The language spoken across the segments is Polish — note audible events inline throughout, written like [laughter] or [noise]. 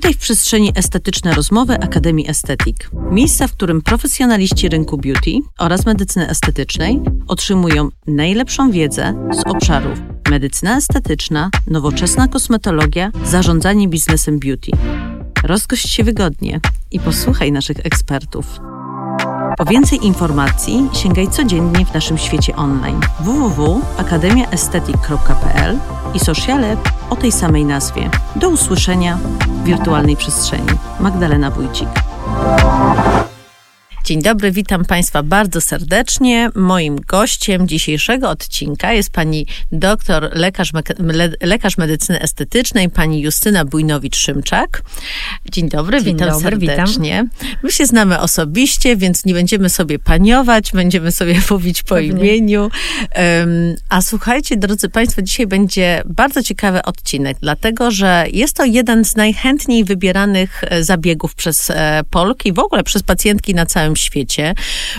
Witaj w przestrzeni Estetyczne Rozmowy Akademii Estetik. Miejsca, w którym profesjonaliści rynku beauty oraz medycyny estetycznej otrzymują najlepszą wiedzę z obszarów medycyna estetyczna, nowoczesna kosmetologia, zarządzanie biznesem beauty. Rozgość się wygodnie i posłuchaj naszych ekspertów. Po więcej informacji sięgaj codziennie w naszym świecie online www.akademiaestetyk.pl i sociale o tej samej nazwie. Do usłyszenia w wirtualnej przestrzeni. Magdalena Wójcik. Dzień dobry, witam Państwa bardzo serdecznie. Moim gościem dzisiejszego odcinka jest pani doktor, lekarz, lekarz medycyny estetycznej, pani Justyna Bujnowicz-Szymczak. Dzień dobry, Dzień witam dobry, serdecznie. Witam. My się znamy osobiście, więc nie będziemy sobie paniować, będziemy sobie [laughs] mówić po Pewnie. imieniu. Um, a słuchajcie, drodzy Państwo, dzisiaj będzie bardzo ciekawy odcinek, dlatego że jest to jeden z najchętniej wybieranych e, zabiegów przez e, Polki, w ogóle przez pacjentki na całym świecie.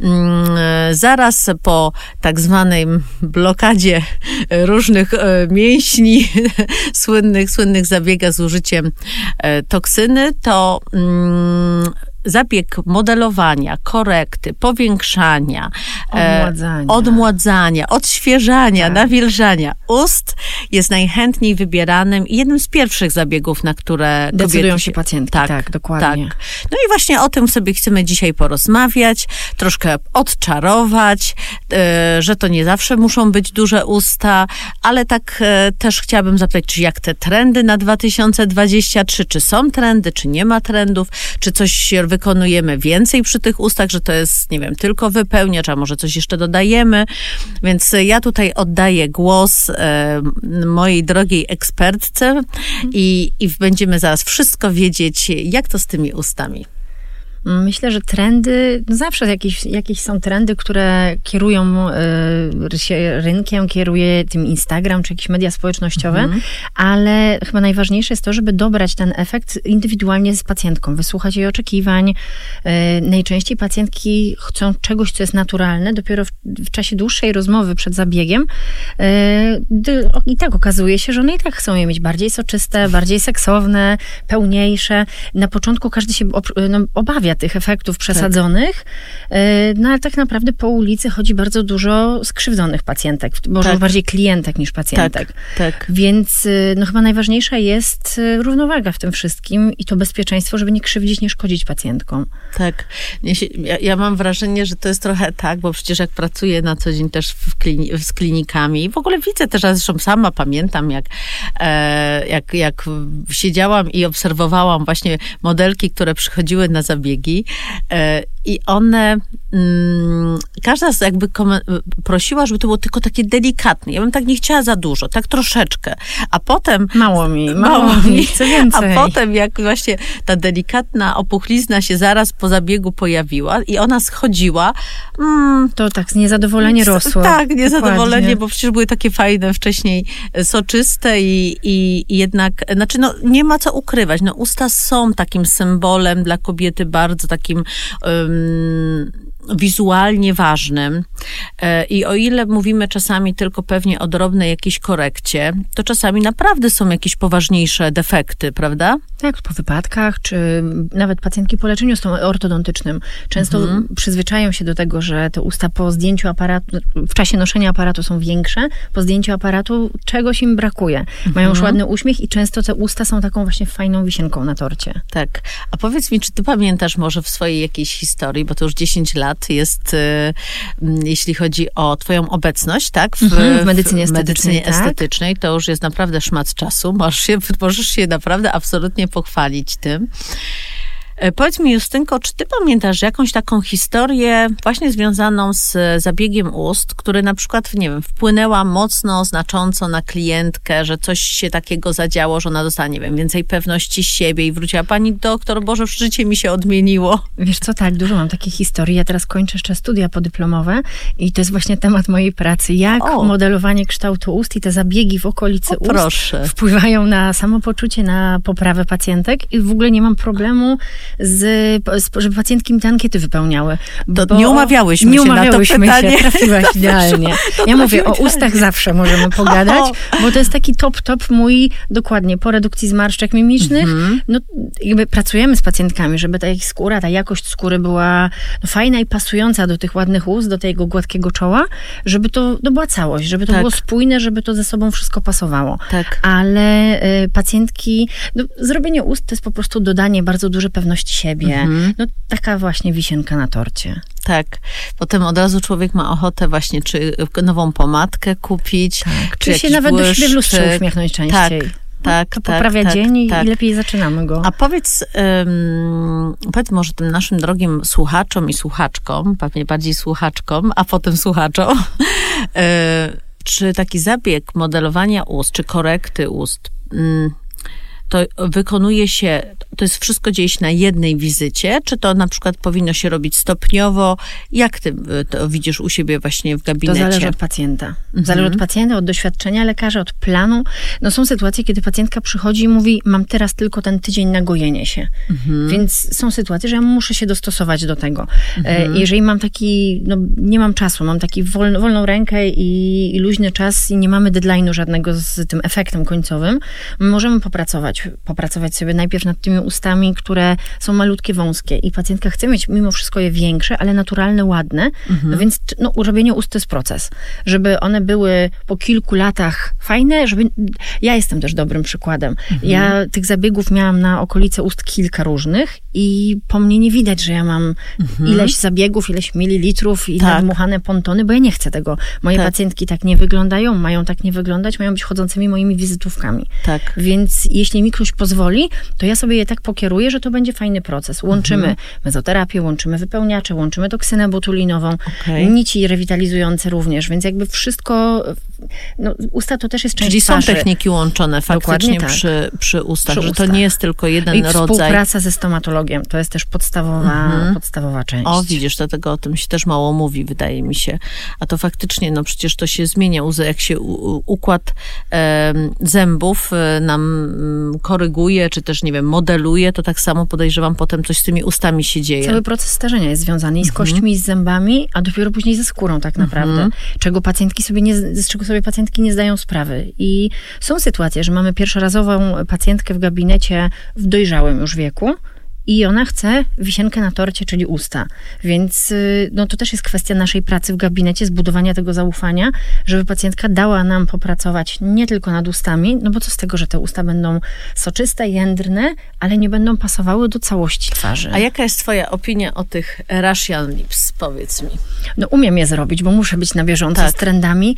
Mm, zaraz po tak zwanej blokadzie różnych e, mięśni, [laughs] słynnych, słynnych zabiegach z użyciem e, toksyny, to mm, zabieg modelowania, korekty, powiększania, e, odmładzania, e, odmładzania odświeżania, tak. nawilżania ust jest najchętniej wybieranym i jednym z pierwszych zabiegów, na które decydują się pacjentki. Tak, tak dokładnie. Tak. No i właśnie o tym sobie chcemy dzisiaj porozmawiać, troszkę odczarować, e, że to nie zawsze muszą być duże usta, ale tak e, też chciałabym zapytać, czy jak te trendy na 2023, czy są trendy, czy nie ma trendów, czy coś się wykonujemy więcej przy tych ustach, że to jest, nie wiem, tylko wypełniacz, a może coś jeszcze dodajemy. Więc ja tutaj oddaję głos e, mojej drogiej ekspertce i, i będziemy zaraz wszystko wiedzieć, jak to z tymi ustami. Myślę, że trendy, no zawsze jakieś, jakieś są trendy, które kierują y, się rynkiem, kieruje tym Instagram czy jakieś media społecznościowe, mhm. ale chyba najważniejsze jest to, żeby dobrać ten efekt indywidualnie z pacjentką, wysłuchać jej oczekiwań. Y, najczęściej pacjentki chcą czegoś, co jest naturalne, dopiero w, w czasie dłuższej rozmowy przed zabiegiem y, i tak okazuje się, że one i tak chcą je mieć bardziej soczyste, bardziej seksowne, pełniejsze. Na początku każdy się no, obawia tych efektów przesadzonych, tak. no ale tak naprawdę po ulicy chodzi bardzo dużo skrzywdzonych pacjentek, może tak. bardziej klientek niż pacjentek. Tak, tak. Więc y, no chyba najważniejsza jest y, równowaga w tym wszystkim i to bezpieczeństwo, żeby nie krzywdzić, nie szkodzić pacjentkom. Tak. Ja, ja mam wrażenie, że to jest trochę tak, bo przecież jak pracuję na co dzień też w klini z klinikami i w ogóle widzę też, zresztą sama pamiętam, jak, e, jak, jak siedziałam i obserwowałam właśnie modelki, które przychodziły na zabiegi, E, I one, mm, każda jakby prosiła, żeby to było tylko takie delikatne. Ja bym tak nie chciała za dużo, tak troszeczkę. A potem... Mało mi, [laughs] mało, mało mi, chcę więcej. A potem jak właśnie ta delikatna opuchlizna się zaraz po zabiegu pojawiła i ona schodziła... Mm, to tak, niezadowolenie rosło. Tak, niezadowolenie, Dokładnie. bo przecież były takie fajne wcześniej, soczyste i, i, i jednak, znaczy no nie ma co ukrywać, no usta są takim symbolem dla kobiety bardzo bardzo takim um, 嗯 wizualnie ważnym. E, I o ile mówimy czasami tylko pewnie o drobnej jakiejś korekcie, to czasami naprawdę są jakieś poważniejsze defekty, prawda? Tak, po wypadkach, czy nawet pacjentki po leczeniu ortodontycznym często mhm. przyzwyczają się do tego, że te usta po zdjęciu aparatu, w czasie noszenia aparatu są większe, po zdjęciu aparatu czegoś im brakuje. Mhm. Mają już ładny uśmiech i często te usta są taką właśnie fajną wisienką na torcie. Tak. A powiedz mi, czy ty pamiętasz może w swojej jakiejś historii, bo to już 10 lat jest, y, jeśli chodzi o twoją obecność, tak? W, mhm, w medycynie, estetycznej, medycynie tak? estetycznej, to już jest naprawdę szmat czasu. Możesz się, [laughs] możesz się naprawdę absolutnie pochwalić tym. E, powiedz mi, Justynko, czy ty pamiętasz jakąś taką historię właśnie związaną z zabiegiem ust, który na przykład, nie wiem, wpłynęła mocno, znacząco na klientkę, że coś się takiego zadziało, że ona dostała, nie wiem, więcej pewności siebie i wróciła pani doktor, Boże, życie mi się odmieniło. Wiesz co, tak, dużo mam takich historii. Ja teraz kończę jeszcze studia podyplomowe i to jest właśnie temat mojej pracy. Jak o. modelowanie kształtu ust i te zabiegi w okolicy o, ust wpływają na samopoczucie, na poprawę pacjentek i w ogóle nie mam problemu z, z, żeby pacjentki mi te ankiety wypełniały. To nie umawiałyśmy nie się umawiałyśmy na to pytanie. Się, [laughs] trafiłaś idealnie. Ja mówię, o ustach zawsze możemy [laughs] pogadać, bo to jest taki top, top mój, dokładnie, po redukcji zmarszczek mimicznych. Mhm. No, jakby pracujemy z pacjentkami, żeby ta ich skóra, ta jakość skóry była no, fajna i pasująca do tych ładnych ust, do tego gładkiego czoła, żeby to, to była całość, żeby to tak. było spójne, żeby to ze sobą wszystko pasowało. Tak. Ale y, pacjentki, no, zrobienie ust to jest po prostu dodanie bardzo dużej pewności siebie. Mhm. No, taka właśnie wisienka na torcie. Tak. Potem od razu człowiek ma ochotę właśnie, czy nową pomadkę kupić, tak. czy, czy się nawet błyszcz, do siebie w lustrze uśmiechnąć częściej. Tak. Tak, to tak, poprawia tak, dzień tak. i lepiej zaczynamy go. A powiedz, um, powiedz może tym naszym drogim słuchaczom i słuchaczkom, pewnie bardziej słuchaczkom, a potem słuchaczom, [laughs] e, czy taki zabieg modelowania ust, czy korekty ust, um, to wykonuje się, to jest wszystko dzieje się na jednej wizycie, czy to na przykład powinno się robić stopniowo? Jak ty y, to widzisz u siebie właśnie w gabinecie? To zależy od pacjenta. Mhm. Zależy od pacjenta, od doświadczenia lekarza, od planu. No są sytuacje, kiedy pacjentka przychodzi i mówi, mam teraz tylko ten tydzień na gojenie się. Mhm. Więc są sytuacje, że ja muszę się dostosować do tego. Mhm. E, jeżeli mam taki, no nie mam czasu, mam taki wolno, wolną rękę i, i luźny czas i nie mamy deadline'u żadnego z tym efektem końcowym, możemy popracować popracować sobie najpierw nad tymi ustami, które są malutkie, wąskie i pacjentka chce mieć mimo wszystko je większe, ale naturalne, ładne, mhm. no więc no, urobienie ust to jest proces. Żeby one były po kilku latach fajne, żeby... Ja jestem też dobrym przykładem. Mhm. Ja tych zabiegów miałam na okolice ust kilka różnych i po mnie nie widać, że ja mam mhm. ileś zabiegów, ileś mililitrów i tak. nadmuchane pontony, bo ja nie chcę tego. Moje tak. pacjentki tak nie wyglądają, mają tak nie wyglądać, mają być chodzącymi moimi wizytówkami. Tak. Więc jeśli mi ktoś pozwoli, to ja sobie je tak pokieruję, że to będzie fajny proces. Łączymy mhm. mezoterapię, łączymy wypełniacze, łączymy toksynę botulinową, okay. nici rewitalizujące również, więc jakby wszystko, no, usta to też jest część Czyli twarzy. są techniki łączone faktycznie tak. przy, przy ustach, przy że to nie jest tylko jeden I rodzaj. współpraca ze stomatologiem, to jest też podstawowa, mhm. podstawowa część. O, widzisz, dlatego o tym się też mało mówi, wydaje mi się. A to faktycznie, no przecież to się zmienia, jak się układ zębów e, nam mm, koryguje, czy też, nie wiem, modeluje, to tak samo podejrzewam potem coś z tymi ustami się dzieje. Cały proces starzenia jest związany i z mhm. kośćmi, i z zębami, a dopiero później ze skórą tak naprawdę, mhm. czego pacjentki sobie nie, z czego sobie pacjentki nie zdają sprawy. I są sytuacje, że mamy pierwszorazową pacjentkę w gabinecie w dojrzałym już wieku, i ona chce wisienkę na torcie, czyli usta. Więc y, no, to też jest kwestia naszej pracy w gabinecie, zbudowania tego zaufania, żeby pacjentka dała nam popracować nie tylko nad ustami, no bo co z tego, że te usta będą soczyste, jędrne, ale nie będą pasowały do całości twarzy. A jaka jest twoja opinia o tych Russian lips, powiedz mi? No umiem je zrobić, bo muszę być na bieżąco tak. z trendami.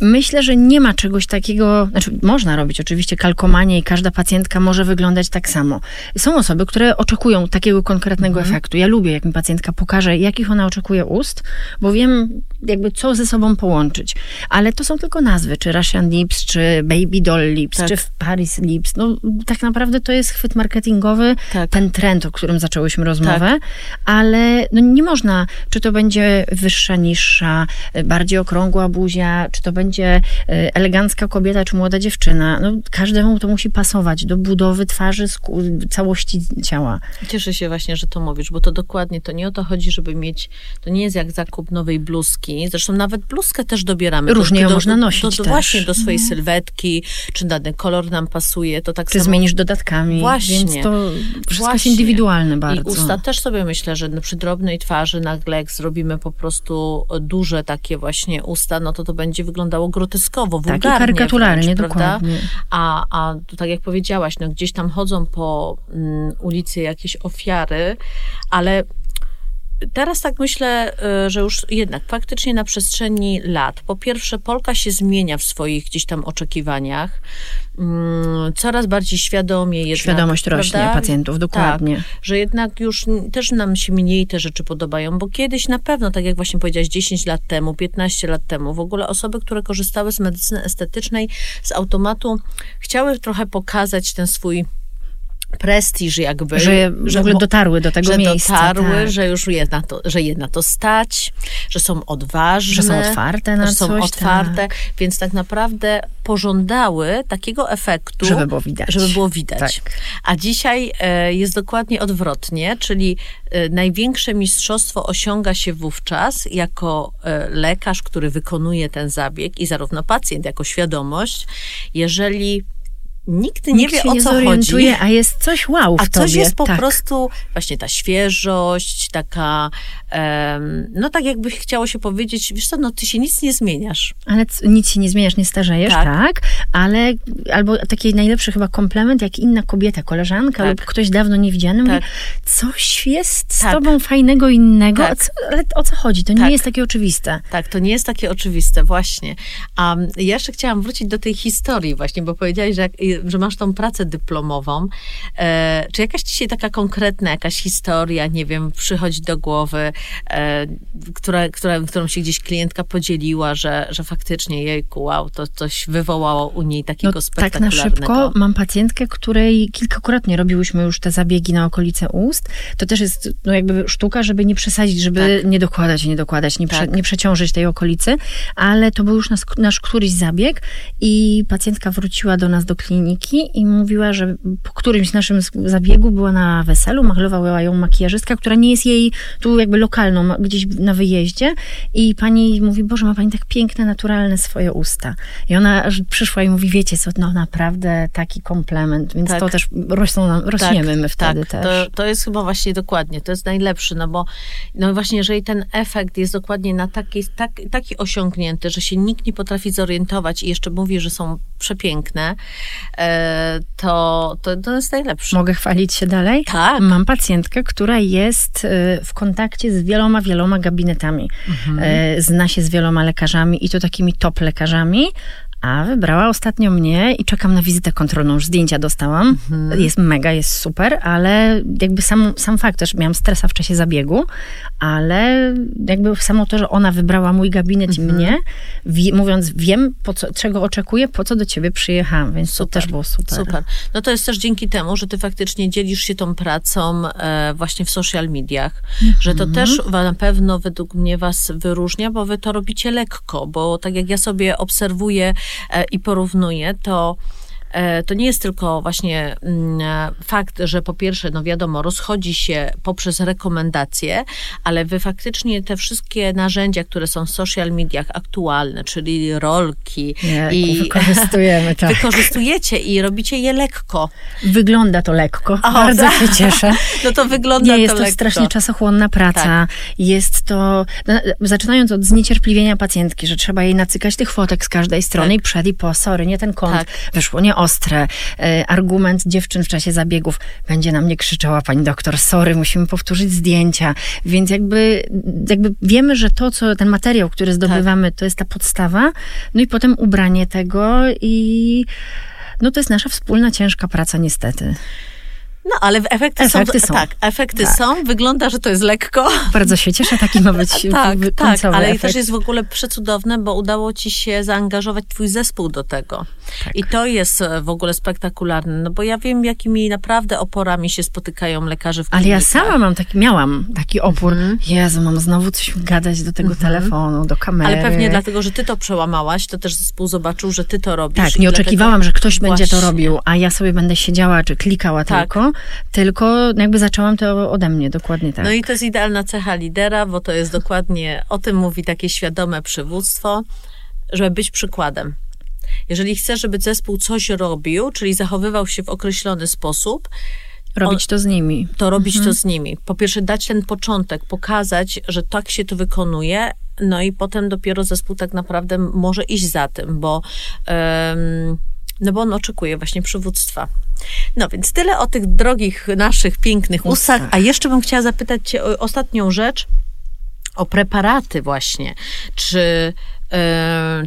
Myślę, że nie ma czegoś takiego, znaczy można robić oczywiście kalkomanie i każda pacjentka może wyglądać tak samo. Są osoby, które oczekują oczekują takiego konkretnego mhm. efektu. Ja lubię, jak mi pacjentka pokaże, jakich ona oczekuje ust, bo wiem jakby co ze sobą połączyć. Ale to są tylko nazwy, czy Russian Lips, czy Baby Doll Lips, tak. czy Paris Lips. No tak naprawdę to jest chwyt marketingowy, tak. ten trend, o którym zaczęłyśmy rozmowę, tak. ale no, nie można, czy to będzie wyższa, niższa, bardziej okrągła buzia, czy to będzie e, elegancka kobieta, czy młoda dziewczyna. No, każdemu to musi pasować do budowy twarzy, całości ciała. Cieszę się właśnie, że to mówisz, bo to dokładnie, to nie o to chodzi, żeby mieć, to nie jest jak zakup nowej bluzki, zresztą nawet bluzkę też dobieramy. Różnie ją można nosić do, do, do Właśnie do swojej mm. sylwetki, czy dany kolor nam pasuje, to tak Ty samo... zmienisz dodatkami, właśnie, więc to wszystko właśnie. jest indywidualne bardzo. I usta też sobie myślę, że przy drobnej twarzy nagle jak zrobimy po prostu duże takie właśnie usta, no to to będzie wyglądało groteskowo, wulgarnie Tak, karykaturalnie, wręcz, dokładnie. A, a tak jak powiedziałaś, no gdzieś tam chodzą po mm, ulicy jak jakieś ofiary, ale Teraz tak myślę, y, że już jednak faktycznie na przestrzeni lat, po pierwsze, Polka się zmienia w swoich gdzieś tam oczekiwaniach, mm, coraz bardziej świadomie jednak. Świadomość prawda? rośnie pacjentów, dokładnie. Tak, że jednak już też nam się mniej te rzeczy podobają, bo kiedyś na pewno, tak jak właśnie powiedziałaś, 10 lat temu, 15 lat temu, w ogóle osoby, które korzystały z medycyny estetycznej, z automatu, chciały trochę pokazać ten swój prestiż jakby. Że, że w ogóle dotarły do tego że miejsca. dotarły, tak. że już je na, to, że je na to stać, że są odważne. Że są otwarte na że są coś, otwarte, tak. więc tak naprawdę pożądały takiego efektu. Żeby było widać. Żeby było widać. Tak. A dzisiaj e, jest dokładnie odwrotnie, czyli e, największe mistrzostwo osiąga się wówczas jako e, lekarz, który wykonuje ten zabieg i zarówno pacjent jako świadomość, jeżeli nikt nie Nikt wie o nie co chodzi. a jest coś wow w A tobie. coś jest po tak. prostu właśnie ta świeżość, taka, em, no tak jakby chciało się powiedzieć, wiesz co, no ty się nic nie zmieniasz. Ale nic się nie zmieniasz, nie starzejesz, Tak. tak. ale albo taki najlepszy chyba komplement, jak inna kobieta, koleżanka Tak. lub ktoś dawno niewidziany mówi, Tak. coś jest z Tak. tobą fajnego innego, Tak. co, ale o co chodzi? To nie jest takie oczywiste. Tak, to nie jest takie oczywiste, właśnie. A ja jeszcze chciałam wrócić do tej historii właśnie, bo powiedziałaś, że, jak, że masz tą pracę dyplomową. E, czy jakaś dzisiaj taka konkretna, jakaś historia, nie wiem, przychodzi do głowy, e, która, która, którą się gdzieś klientka podzieliła, że, że faktycznie, jejku, wow, to coś wywołało u niej takiego No, tak na szybko mam pacjentkę, której kilkakrotnie robiłyśmy już te zabiegi na okolice ust. To też jest no jakby sztuka, żeby nie przesadzić, żeby nie dokładać, nie dokładać, nie, prze, Tak. nie przeciążyć tej okolicy, ale to był już nasz, nasz któryś zabieg i pacjentka wróciła do nas do kliniki i mówiła, że po którymś naszym zabiegu była na weselu, machlowała ją makijażystka, która nie jest jej tu jakby lokalną, gdzieś na wyjeździe i pani mówi, Boże, ma pani tak piękne, naturalne swoje usta. I ona przyszła i mówi, wiecie co, no naprawdę taki komplement, więc Tak. to też rosną rośniemy my wtedy tak, też. To, to jest chyba właśnie dokładnie, to jest najlepszy, no bo no właśnie, jeżeli ten efekt jest dokładnie na taki, tak, taki osiągnięty, że się nikt nie potrafi zorientować i jeszcze mówi, że są przepiękne, to, to, to jest najlepsze. Mogę chwalić się dalej? Tak. Mam pacjentkę, która jest y, w kontakcie z wieloma, wieloma gabinetami. Mhm. Y, Zna się z wieloma lekarzami i to takimi top lekarzami. A wybrała ostatnio mnie i czekam na wizytę kontrolną. Już zdjęcia dostałam. Mhm. Jest mega, jest super, ale jakby sam, sam fakt, że miałam stresa w czasie zabiegu, ale jakby samo to, że ona wybrała mój gabinet Mhm. i mnie, wi- mówiąc, wiem, po co, czego oczekuję, po co do ciebie przyjechałam, więc Super, to też było super. Super. No to jest też dzięki temu, że ty faktycznie dzielisz się tą pracą e, właśnie w social mediach, że to też wa- na pewno według mnie was wyróżnia, bo wy to robicie lekko, bo tak jak ja sobie obserwuję i porównuję, to e, to nie jest tylko właśnie mm, e, fakt, że po pierwsze, no wiadomo, rozchodzi się poprzez rekomendacje, ale wy faktycznie te wszystkie narzędzia, które są w social mediach aktualne, czyli rolki Jejku, i wykorzystujemy, [laughs] tak. wykorzystujecie i robicie je lekko. Wygląda to lekko. O, Bardzo tak. się cieszę. [laughs] No to wygląda Nie, jest to strasznie czasochłonna praca. Tak. Jest to, no, zaczynając od zniecierpliwienia pacjentki, że trzeba jej nacykać tych fotek z każdej strony Tak. i przed i po, sorry, nie ten kąt, Tak. wyszło nieostre. E, argument dziewczyn w czasie zabiegów, będzie na mnie krzyczała pani doktor, sorry, musimy powtórzyć zdjęcia. Więc jakby, jakby wiemy, że to, co ten materiał, który zdobywamy, to jest ta podstawa, no i potem ubranie tego i no to jest nasza wspólna, ciężka praca niestety. No, ale efekty, Efekty są, są. Tak, efekty Tak. są. Wygląda, że to jest lekko. Bardzo się cieszę, taki ma być [laughs] tak, tak, ale efekt. też jest w ogóle przecudowne, bo udało ci się zaangażować twój zespół do tego. Tak. I to jest e, w ogóle spektakularne, no bo ja wiem, jakimi naprawdę oporami się spotykają lekarze w Ale ja klinikach. sama mam taki, miałam taki opór. Mhm. Jezu, mam znowu coś gadać do tego telefonu, do kamery. Ale pewnie dlatego, że ty to przełamałaś, to też zespół zobaczył, że ty to robisz. Tak, nie oczekiwałam, że ktoś będzie to Właśnie. robił, a ja sobie będę siedziała czy klikała Tak. tylko, tylko jakby zaczęłam to ode mnie, dokładnie tak. No i to jest idealna cecha lidera, bo to jest dokładnie, o tym mówi takie świadome przywództwo, żeby być przykładem. Jeżeli chcesz, żeby zespół coś robił, czyli zachowywał się w określony sposób, Robić to z nimi. to robić to z nimi. Po pierwsze, dać ten początek, pokazać, że tak się to wykonuje, no i potem dopiero zespół tak naprawdę może iść za tym, bo, no bo on oczekuje właśnie przywództwa. No więc tyle o tych drogich naszych pięknych ustach, a jeszcze bym chciała zapytać cię o ostatnią rzecz, o preparaty właśnie. Czy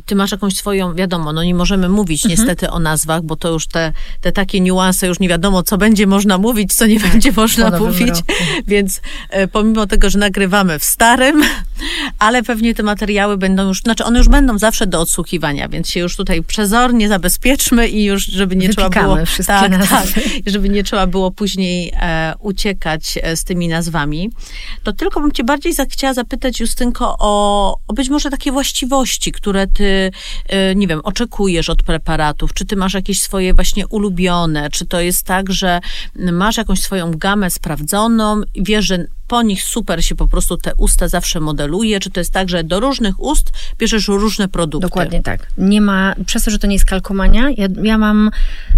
ty masz jakąś swoją, wiadomo, no nie możemy mówić mhm. niestety o nazwach, bo to już te, te takie niuanse, już nie wiadomo, co będzie można mówić, co nie tak, będzie można mówić, roku. [laughs] więc e, pomimo tego, że nagrywamy w starym, [laughs] ale pewnie te materiały będą już, znaczy one już będą zawsze do odsłuchiwania, więc się już tutaj przezornie zabezpieczmy i już, żeby nie Wypikamy trzeba było... tak, nazwy. tak, żeby nie trzeba było później e, uciekać e, z tymi nazwami. To tylko bym cię bardziej chciała zapytać, Justynko, o, o być może takie właściwości, które ty, e, nie wiem, oczekujesz od preparatów. Czy ty masz jakieś swoje właśnie ulubione? Czy to jest tak, że masz jakąś swoją gamę sprawdzoną wiesz, że po nich super się po prostu te usta zawsze modeluje? Czy to jest tak, że do różnych ust bierzesz różne produkty? Dokładnie tak. Nie ma, przez to, że to nie jest kalkomania, ja, ja mam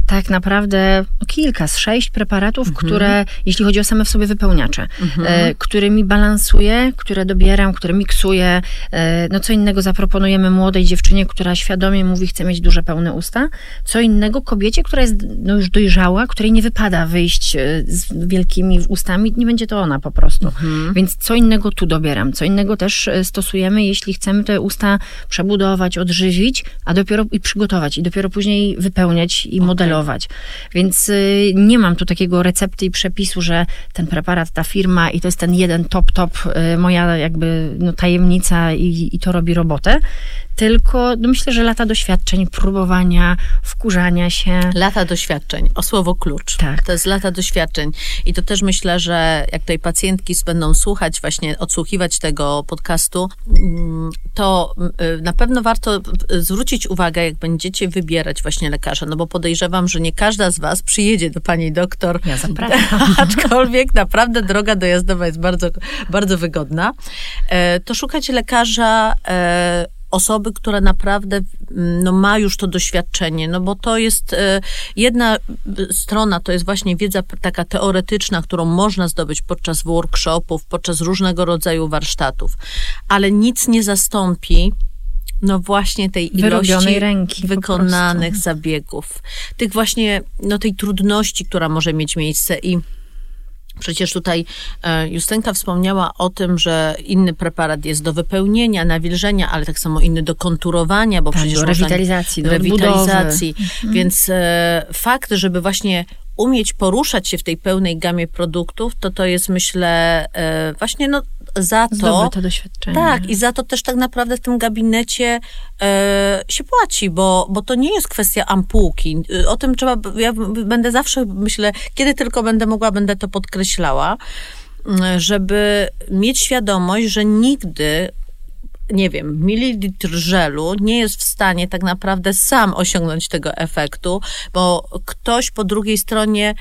tak naprawdę no, kilka, z sześć preparatów, mhm. które, jeśli chodzi o same w sobie wypełniacze, mhm. e, którymi balansuję, które dobieram, które miksuję. E, no co innego zaproponujemy młodej dziewczynie, która świadomie mówi, chce mieć duże, pełne usta. Co innego kobiecie, która jest no, już dojrzała, której nie wypada wyjść e, z wielkimi ustami, nie będzie to ona po prostu prostu. Mhm. Więc co innego tu dobieram, co innego też e, stosujemy, jeśli chcemy te usta przebudować, odżywić, a dopiero i przygotować, i dopiero później wypełniać i okay. modelować. Więc y, nie mam tu takiego recepty i przepisu, że ten preparat, ta firma i to jest ten jeden top, top, y, moja jakby no, tajemnica i, i to robi robotę tylko no myślę, że lata doświadczeń, próbowania, wkurzania się. Lata doświadczeń, o słowo klucz. Tak. To jest lata doświadczeń. I to też myślę, że jak tutaj pacjentki będą słuchać, właśnie odsłuchiwać tego podcastu, mm, to y, na pewno warto zwrócić uwagę, jak będziecie wybierać właśnie lekarza, no bo podejrzewam, że nie każda z was przyjedzie do pani doktor. Ja zapraszam. [laughs] Aczkolwiek naprawdę droga dojazdowa jest bardzo, bardzo wygodna. E, to szukajcie lekarza e, osoby, która naprawdę mm, no, ma już to doświadczenie, no bo to jest e, jedna strona, to jest właśnie wiedza taka teoretyczna, którą można zdobyć podczas workshopów, podczas różnego rodzaju warsztatów, ale nic nie zastąpi no właśnie tej ilości ręki wykonanych zabiegów, tych właśnie, no tej trudności, która może mieć miejsce i Przecież tutaj e, Justynka wspomniała o tym, że inny preparat jest do wypełnienia, nawilżenia, ale tak samo inny do konturowania, bo tak, przecież do rewitalizacji, do rewitalizacji. Mhm. Więc e, fakt, żeby właśnie umieć poruszać się w tej pełnej gamie produktów, to to jest myślę e, właśnie no za to... Doświadczenie. Tak, i za to też tak naprawdę w tym gabinecie e, się płaci, bo, bo to nie jest kwestia ampułki. O tym trzeba, ja będę zawsze, myślę, kiedy tylko będę mogła, będę to podkreślała, żeby mieć świadomość, że nigdy nie wiem, mililitr żelu nie jest w stanie tak naprawdę sam osiągnąć tego efektu, bo ktoś po drugiej stronie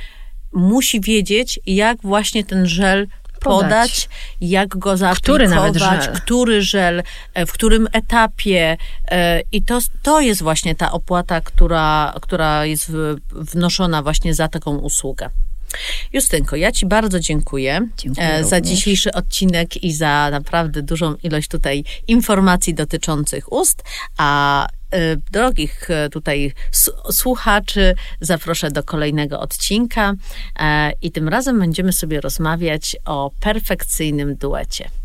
musi wiedzieć, jak właśnie ten żel podać, podać jak go zaaplikować, który, nawet żel. który żel, e, w którym etapie. E, I to, to jest właśnie ta opłata, która, która jest wnoszona właśnie za taką usługę. Justynko, ja Ci bardzo dziękuję, dziękuję e, za również. dzisiejszy odcinek i za naprawdę dużą ilość tutaj informacji dotyczących ust, a e, drogich e, tutaj słuchaczy zaproszę do kolejnego odcinka i tym razem będziemy sobie rozmawiać o perfekcyjnym duecie.